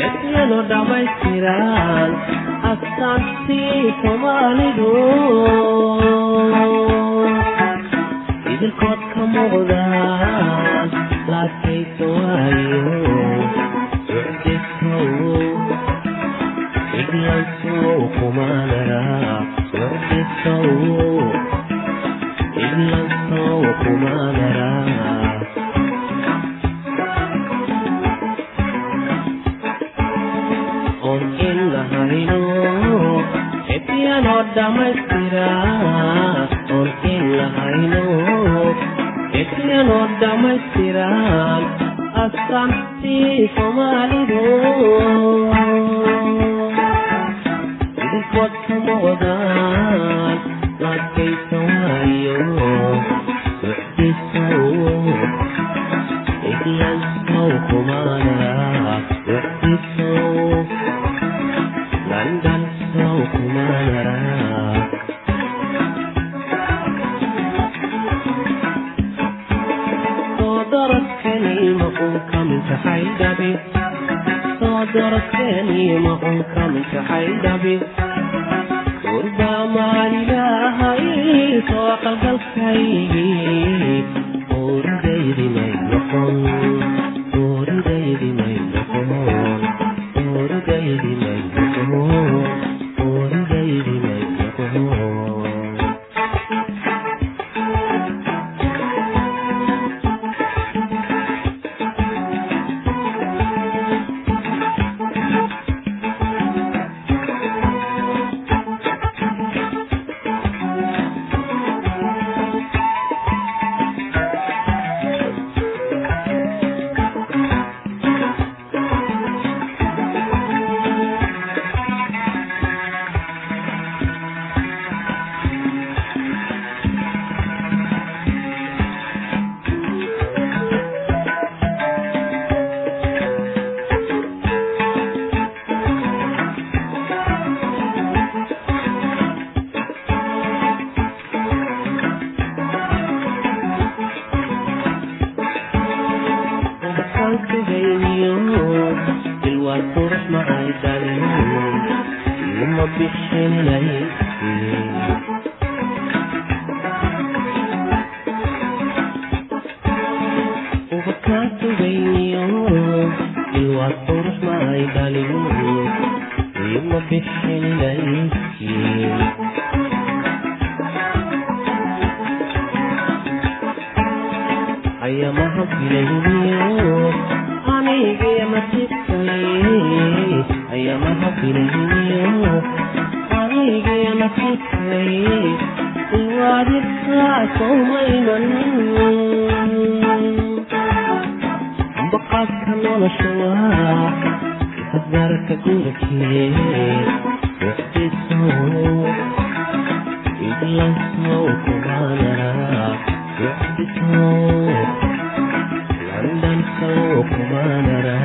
yadiyano dhammaystiraan astaantii soomaalidu idinkood ka muuqdaan laakaysawayo kumaanara inuu dhamaystiran astaantii soomaalidu idinkood kama wadaan adkaysa waayo ubakaatugayniyo ilwaad qurux maay dhalin ima bixinaysi ayamaha bilayniyo anigii nasibkay ayamaha bilayniyo anigii nasibkay iwaadikaasowmayman baqaadka nolosha waa hadgaarka gurikee wixdisow iglansow kumaanara wixdisow landansow kumaanara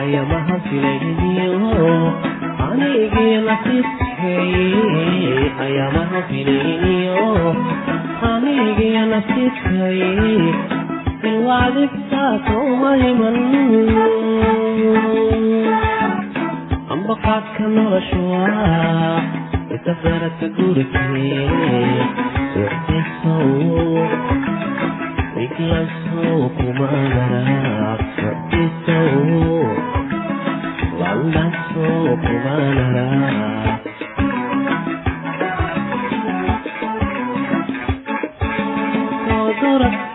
ayamaha filayniyo anigii nasibkay ayamaha filayniyo anigii nasibkay ilwaadibtaasowayman ambaqaadka nolosha waa isafaraka gurikee wixdisow iglansow kumaanara wixdisow landansow kumaanara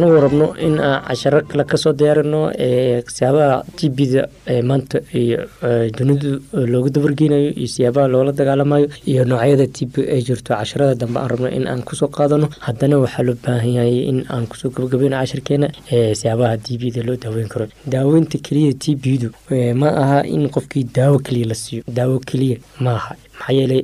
anagu rabno in aan casharo kale ka soo diyaarino siyaabaha tbda maanta iyo dunidu looga dabargeynayo iyo siyaabaha loola dagaalamayo iyo noocyada tb ay jirto. Casharada dambe aan rabno in aan ku soo qaadano. Haddana waxaa loo baahan yahay in aan ku soo gabagabeyno cashirkeena siyaabaha tbda loo daaweyn karo. Daaweynta keliya tbdu ma aha in qofkii daawo keliya la siiyo. Daawo keliya ma aha maxaa yeelay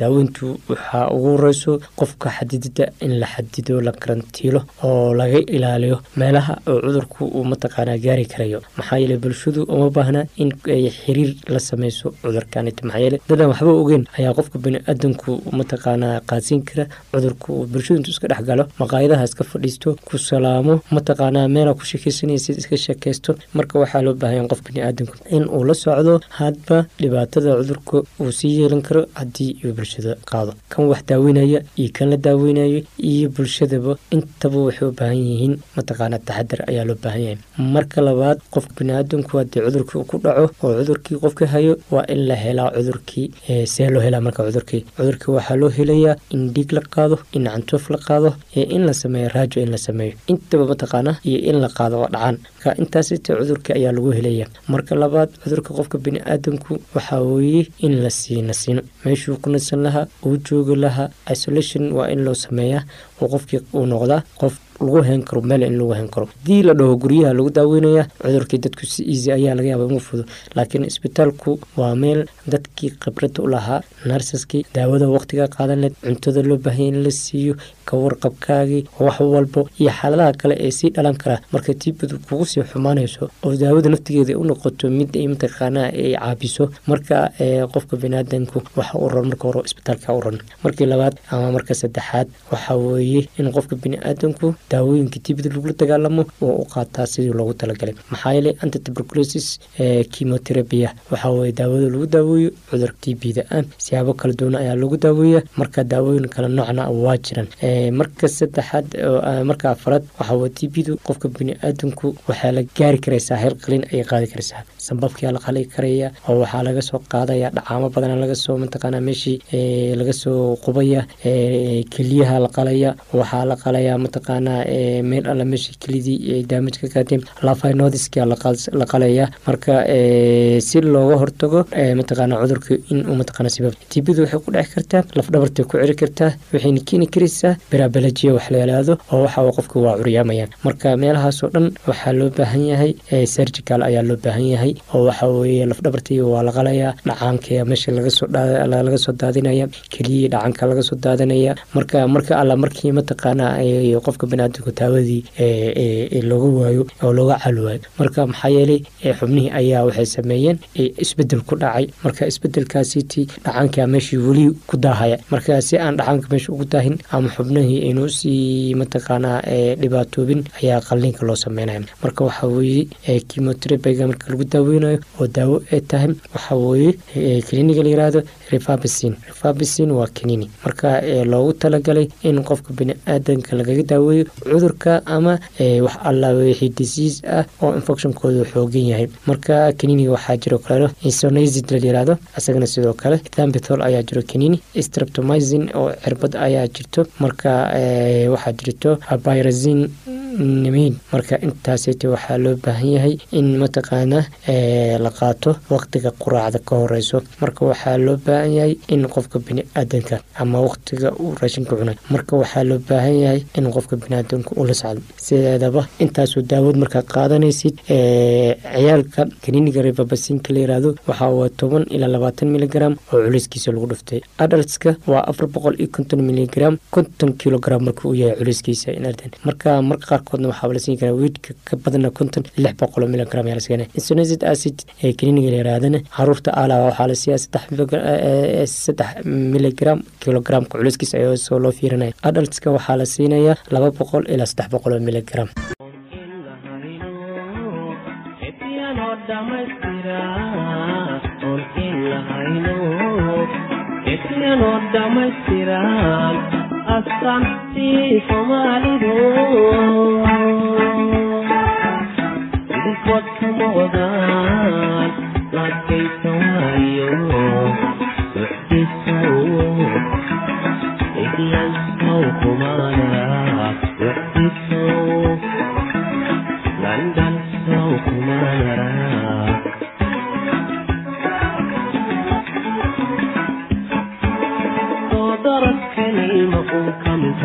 daaweyntu waxaa ugu horeyso qofka xadidida in la xadido la karantiilo oo laga ilaaliyo meelaha oo cudurku uu mataqaanaa gaari karayo. Maxaa yeeley bulshadu uma baahna in ay xiriir la sameyso cudurkanit maxaa yeele dadaan waxba ogeyn ayaa qofka bani-aadanku mataqaanaa qaadsiin kara cudurku. Uu bulshadu intuu iska dhex galo maqaayadaha iska fadhiisto ku salaamo mataqaanaa meela ku sheekeysanaysid iska sheekeysto marka waxaa loo baahanya qof bani-aadanku in uu la socdo hadba dhibaatada cudurka uu sii yeelan karo haddii uu bulshada qaado. Kan wax daaweynaya iyo kan la daaweynayo iyo bulshadaba intaba waxay u baahan yihiin mataqaana taxadar ayaa loo baahan yahay. Marka labaad qofka bani-aadanku haddii cudurkii ku dhaco oo cudurkii qofka hayo waa in la helaa cudurkii see loo helaa marka cudurkii. Cudurkii waxaa loo helayaa in dhiig la qaado in cantoof la qaado in la sameeyo raajo in la sameeyo. Intaba mataqaana iyo in la qaado oo dhacaan. Marka intaasita cudurkii ayaa lagu helaya marka labaad cudurka qofka bani-aadanku waxaa weeye in la sii nasino meeshuu ku nasan lahaa uu joogi lahaa isolation waa in loo sameeyaa oo qofkii uu noqdaa qof lagu hen karo meel in lagu hen karo. Hadii la dhaho guryaha lagu daaweynaya cudurkii dadku si easy ayaa laga yaaba inuu fudo. Laakiin isbitaalku waa meel dadkii khibrada u lahaa narsaskii daawada waqtiga qaadan leed cuntada loo baahanya in la siiyo kawarqabkaagii wax walbo iyo xaaladaha kale ee sii dhalan kara. Marka tiibadu kugu sii xumaanayso oo daawada naftigeeda u noqoto mid mataqaanaa ay caabiso marka qofka baniaadanku waxa u ran marka hore isbitaalka u ran markii labaad ama marka saddexaad waxa weeye in qofka baniaadanku daawooyinka tibida lagula dagaalamo waa u qaataa sidii loogu talagalay. Maxaa yeelay antituberculosis chemotherapia waxaa weye daawada lagu daaweeyo cudurka tbda ah siyaabo kala duwan ayaa lagu daaweeya marka daawooyin kala noocna waa jiran. Marka saddexaad marka afaraad waxaa weye tbdu qofka bini-aadanku waxaa la gaari karaysaa heel qalin ayay qaadi karaysaa. Sambabkia la qali karaya oo waxaa laga soo qaadaya dhacaamo badana lagasoo mataqaana meeshii laga soo qubaya keliyaha la qalaya waxaa la qalaya meel alla meeshii kelidii daamaj ka qaateen. Lafinodiskia la qalaya marka si looga hortago mataqaana cudurka inuu mataqaana sabab. Tibadu waxay ku dheci kartaa lafdhabartay ku ciri kartaa waxayna keeni karaysaa beraabalajiya wax la oo waxa qofka waa curyaamayaan. Marka meelahaasoo dhan waxaa loo baahan yahay surgical ayaa loo baahan yahay oo waxa weye lafdhabartii waa la qalaya dhacaanka meesha laga soo daadinaya. Keliyii dhacanka laga soo daadinaya. Marka marka alla markii mataqaana qofka baniaadamku taawadii looga waayo oo looga cali waayo marka maxaa yeelay xubnihii ayaa waxay sameeyeen isbeddel ku dhacay. Marka isbedelkaasiti dhacanka meeshii weli ku daahaya. Marka si aan dhacanka meesha ugu daahin ama xubnihii aynu u sii mataqaana dhibaatoobin ayaa qalliinka loo sameynaya. Marka waxaa weye chemoterabiga marka lagu daaweynayo oo daawo ay tahay waxaa weye kliniga la yiraahdo refabisin refabisin waa kanini marka loogu talagalay in qofka bini-aadanka lagaga daaweeyo cudurka ama wax alla wixii disease ah oo infectionkooda xoogan yahay. Marka kaniniga waxaa jiro kale isonazid la yiraahdo isagana sidoo kale thambithol ayaa jiro kanini streptomizin oo cirbad ayaa jirto. Marka waxaa jirto pyrazin nimiin marka intaasiti waxaa loo baahan yahay in mataqaana la qaato waqtiga quraacda ka horeyso. Marka waxaa loo baahan yahay in qofka bini-aadanka ama waqtiga uu raashinka cunay. Marka waxaa loo baahan yahay in qofka biniaadanka ula socdo. Sideedaba intaasoo daawad markaa qaadanaysid ciyaalka kaniiniga revabasinka la yiraahdo waxaa waa toban ilaa labaatan miligram oo culayskiisa lagu dhuftay. Adaltska waa afar boqol iyo konton miligram konton kilogram marka uu yahay culayskiisa inardan marka marka qaarkoodna waxaa la siin karaa weydka ka badana konton lix boqol miligram ayaa la siinaya insonazid acid ee kaniiniga la yirahdana carruurta aala waxaa la siiyaa saddex miligram kilogramka culayskiisa ayoo soo loo fiirinaya adaltska waxaa la siinayaa laba boqol ilaa saddex boqol oo miligram dhamaystiran astaantii soomaalidu idinkood kama wadaan laadkaysa waayo wixdisow iglansow kumaanara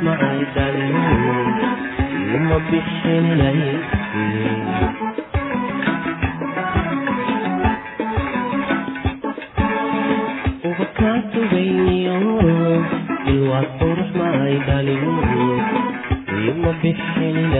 ayamaha filayniyo anigee masibkay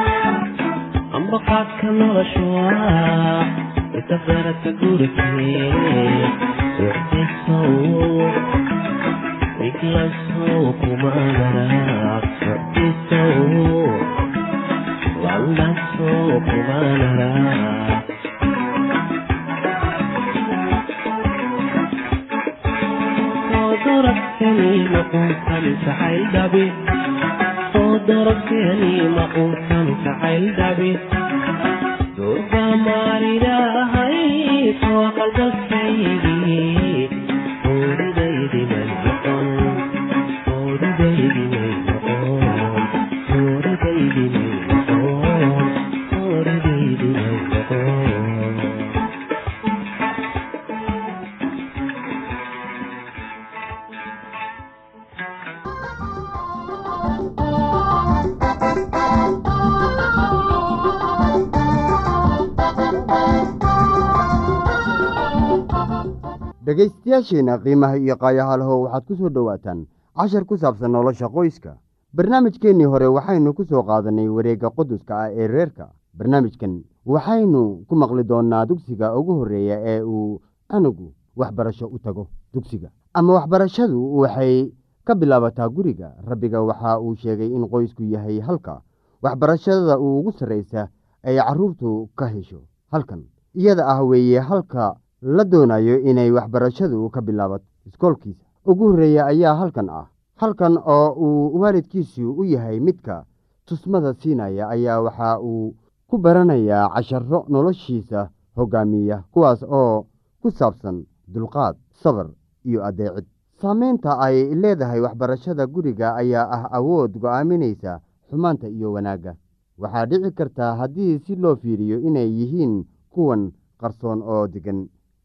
ambaqaadka nolosha waa jacayl dhabi dhegaystayaasheenna qiimaha iyo qaayahaalho waxaad ku soo dhowaataan cashar ku saabsan nolosha qoyska. Barnaamijkeennii hore waxaynu ku soo qaadanay wareegga quduska ah ee reerka. Barnaamijkan waxaynu ku maqli doonnaa dugsiga ugu horreeya ee uu anugu waxbarasho u tago dugsiga. Ama waxbarashadu waxay ka bilaabataa guriga. Rabbiga waxa uu sheegay in qoysku yahay halka waxbarashada ugu sarraysa ay carruurtu ka hesho halkan. Iyada ah weeye halka la doonayo inay waxbarashadu ka bilaabato iskoolkiisa ugu horreeya ayaa halkan ah. Halkan oo uu waalidkiisu u yahay midka tusmada siinaya ayaa waxa uu ku baranayaa casharo noloshiisa hoggaamiya kuwaas oo ku saabsan dulqaad sabar iyo adeecid. Saameynta ay leedahay waxbarashada guriga ayaa ah awood go'aaminaysa xumaanta iyo wanaagga. Waxaa dhici kartaa haddii si loo fiiriyo inay yihiin kuwan qarsoon oo degan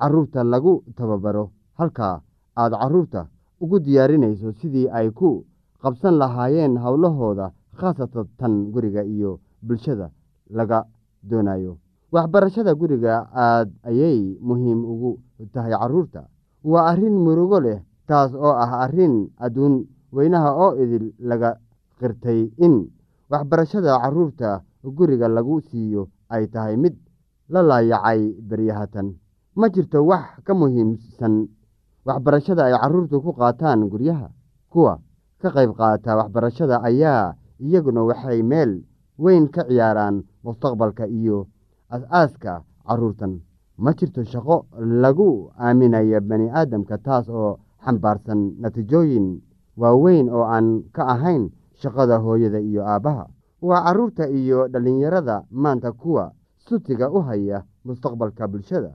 carruurta lagu tababaro. Halka aad carruurta ugu diyaarinayso sidii ay ku qabsan lahaayeen howlahooda khaasatan tan guriga iyo bulshada laga doonayo. Waxbarashada guriga aad ayay muhiim ugu tahay carruurta waa arrin murugo leh taas oo ah arrin adduun weynaha oo idil laga qirtay in waxbarashada carruurta guriga lagu siiyo ay tahay mid la laayacay beryahatan ma jirto wax ka muhiimsan waxbarashada ay carruurtu ku qaataan guryaha. Kuwa ka qayb qaata waxbarashada ayaa iyaguna waxay meel weyn ka ciyaaraan mustaqbalka iyo as-aaska carruurtan ma jirto shaqo lagu aaminayo bani aadamka taas oo xambaarsan natiijooyin waaweyn oo aan ka ahayn shaqada hooyada iyo aabbaha waa carruurta iyo dhallinyarada maanta kuwa sutiga u haya mustaqbalka bulshada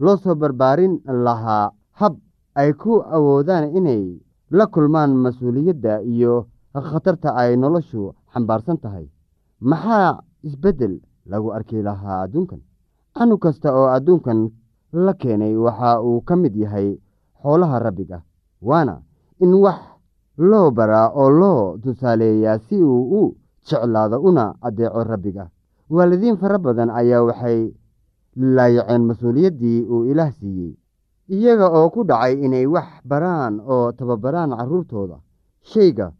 loo soo barbaarin lahaa hab ay ku awoodaan inay la kulmaan mas'uuliyadda iyo khatarta ay noloshu xambaarsan tahay. Maxaa isbeddel lagu arki lahaa adduunkan? Canug kasta oo adduunkan la keenay waxa uu ka mid yahay xoolaha rabbiga waana in wax loo baraa oo loo tusaaleeyaa si uu u jeclaado una addeeco rabbiga. Waalidiin fara badan ayaa waxay laayaceen mas'uuliyaddii uu ilaah siiyey. Iyaga oo ku dhacay inay wax baraan oo tababaraan carruurtooda shayga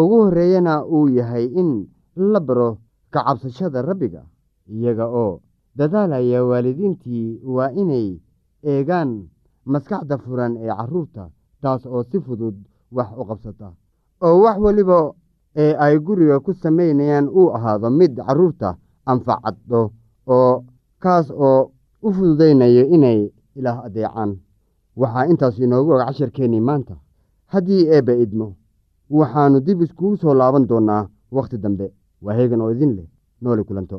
ugu horreeyana uu yahay in la baro ka cabsashada rabbiga. Iyaga oo dadaalaya waalidiintii waa inay eegaan maskaxda furan ee carruurta taas oo si fudud wax u qabsata. Oo wax weliba ee ay guriga ku samaynayaan uu ahaado mid carruurta anfacaddo oo kaas oo u fududaynayo inay ilaah adeecaan. Waxaa intaas inoogu og casharkeennii maanta. Haddii eebba idmo waxaannu dib iskugu soo laaban doonnaa wakhti dambe. Waa heegan oo idin leh nooli kulanto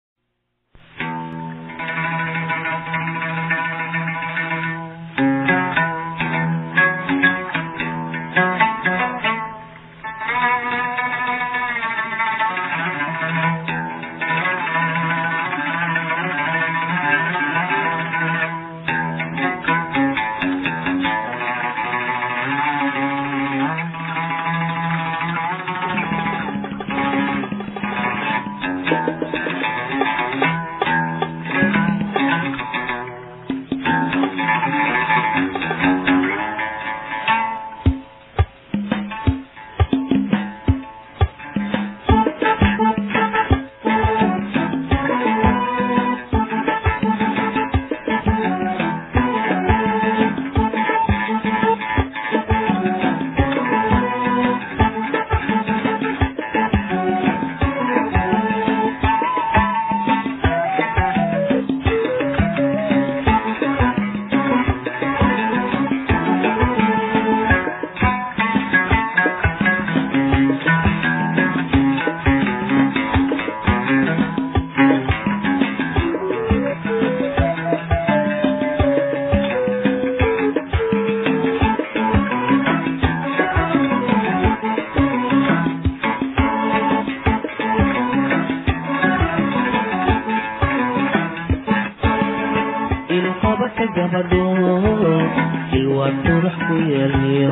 ilwaad qurux ku yeelyo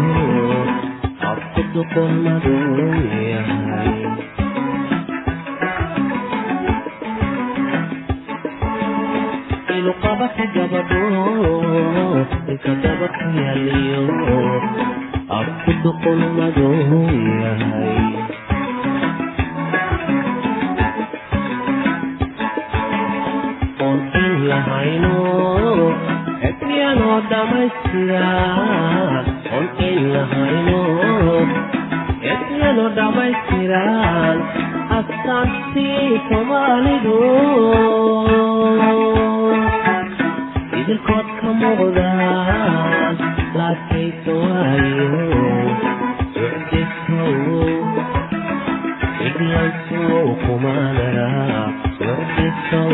afku duqolmadu yahay ilqabaka gabadho ilka daba ku yeelyo afku duqolmadu yahay oon in lahayno ebyano dhamaystira oon in lahayno ebyano dhammaystiran astaantii soomaalidu idilkood ka muuqdaan laakaysa waayo ucdisow iglansow kumaanara ucdisow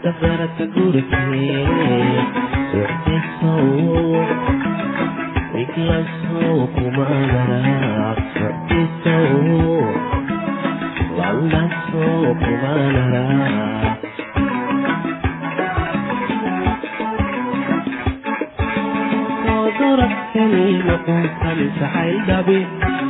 isafaraka gurikee wixdisow iglansow kumaanara wixdisow landansow kumaanara darabkani maquusan jacayl dhabi soo